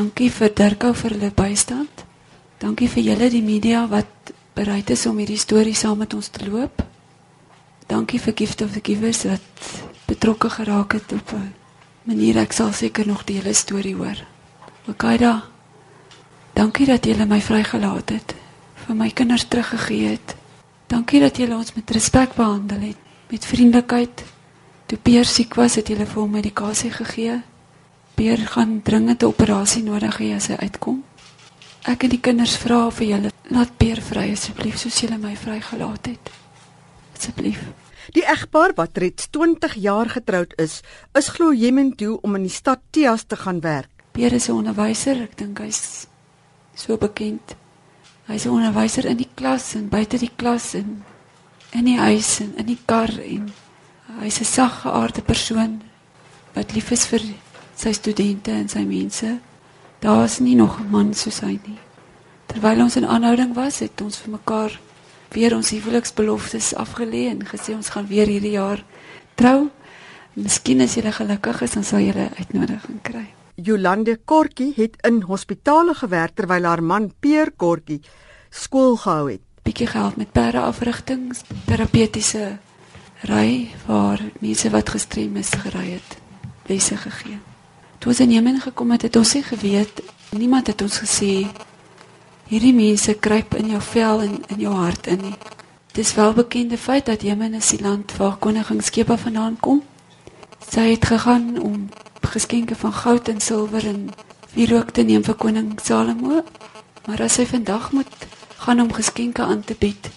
Dankie vir Dirko vir hulle bystand. Dankie vir julle die media wat bereid is om hierdie storie saam met ons te loop. Dankie vir Gift of the Givers wat betrokke geraak het op 'n manier ek sal seker nog die hele storie hoor. Okaida. Dankie dat julle my vrygelaat het, vir my kinders teruggegee het. Dankie dat julle ons met respek behandel het, met vriendelikheid. Toe Peer siek was, het julle vir hom medikasie gegee. Peer gaan dringende operasie nodig hê as hy uitkom. Ek en die kinders vra vir julle, laat Peer vry asseblief soos julle my vrygelaat het. Asseblief. Die egpaar wat reeds 20 jaar getroud is, is glo Jemen toe om in die stad Tias te gaan werk. Peer is 'n onderwyser, ek dink hy's so bekend. Hy's 'n onderwyser in die klas en buite die klas en in die huis en in die kar en hy's 'n saggeaarde persoon wat lief is vir sy studente en sy mense. Daar's nie nog 'n man soos hy nie. Terwyl ons in aanhouding was, het ons vir mekaar weer ons huweliksbeloftes afgelê en gesê ons gaan weer hierdie jaar trou. Miskien as jy gelukkig is, dan sal jy 'n uitnodiging kry. Jolande Kortjie het in hospitale gewerk terwyl haar man Peer Kortjie skool gehou het. Bietjie geld met perde afrigtings, terapeutiese ry waar mense wat gestrem is gery het, lesse gegee. Toe ons in Jemen gekom het, het ons nie geweet, niemand het ons gesê hierdie mense kruip in jou vel en in jou hart in nie. Dis wel bekende feit dat Jemen is die land waar koningsskepe vandaan kom. Sy het gegaan om geskenke van goud en silwer en wierook te neem vir koning Salomo. Maar as sy vandag moet gaan om geskenke aan te bied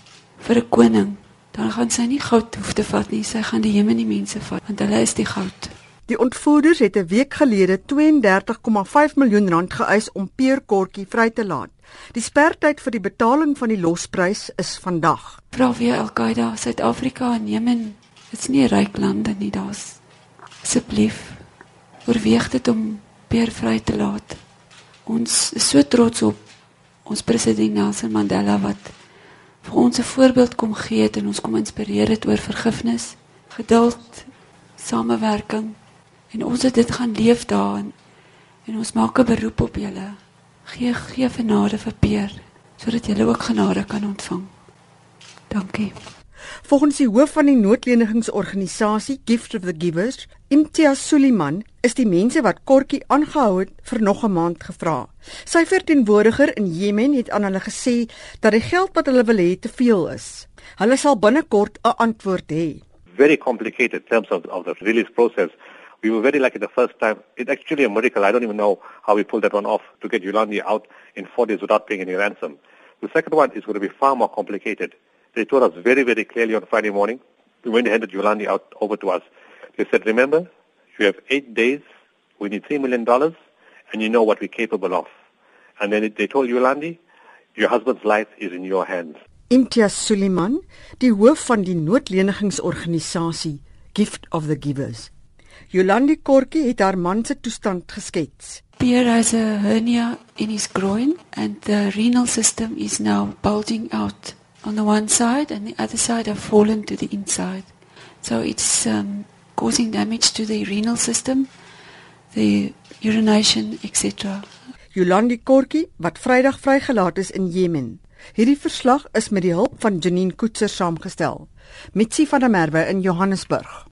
vir 'n koning, dan gaan sy nie goud hoef te vat nie, sy gaan die Jemeni mense vat want hulle is die goud. Die ontvoerders het 'n week gelede 32,5 miljoen rand geëis om Peer Kortjie vry te laat. Die spertyd vir die betaling van die losprys is vandag. Vra weer Al-Qaeda, Suid-Afrika en Jemen, dit's nie ryk lande nie, daar's asseblief oorweeg dit om Peer vry te laat. Ons is so trots op ons president Nelson Mandela wat vir ons 'n voorbeeld kom gee het en ons kom inspireer het oor vergifnis, geduld, samewerking en ons het dit gaan leef daarin en ons maak 'n beroep op julle. Gee gee genade vir Peer sodat julle ook genade kan ontvang. Dankie. Volgens die hoof van die noodlenigingsorganisasie Gift of the Givers, Imtiaz Suliman, is die mense wat Kortjie aangehou het vir nog 'n maand gevra. Sy verteenwoordiger in Jemen het aan hulle gesê dat die geld wat hulle wil hê te veel is. Hulle sal binnekort 'n antwoord hê. Very complicated terms of, of the release process. We were very lucky the first time. It's actually a miracle. I don't even know how we pulled that one off to get Yolandi out in four days without paying any ransom. The second one is going to be far more complicated. They told us very, very clearly on Friday morning, when they handed Yolandi out over to us. They said, remember, you have eight days, we need $3 million, and you know what we're capable of. And then they told Yolandi, your husband's life is in your hands. Imtiaz Suliman, die hoof van die Gift of the Givers. Jolandi Kortjie het haar man se toestand geskets. Pierre has a hernia in his groin and the renal system is now bulging out on the one side and the other side have fallen to the inside. So it's um, causing damage to the renal system, the urination, etc. Jolandi Kortjie wat Vrydag vrygelaat is in Jemen. Hierdie verslag is met die hulp van Janine Koetser saamgestel. Mitsi van der Merwe in Johannesburg.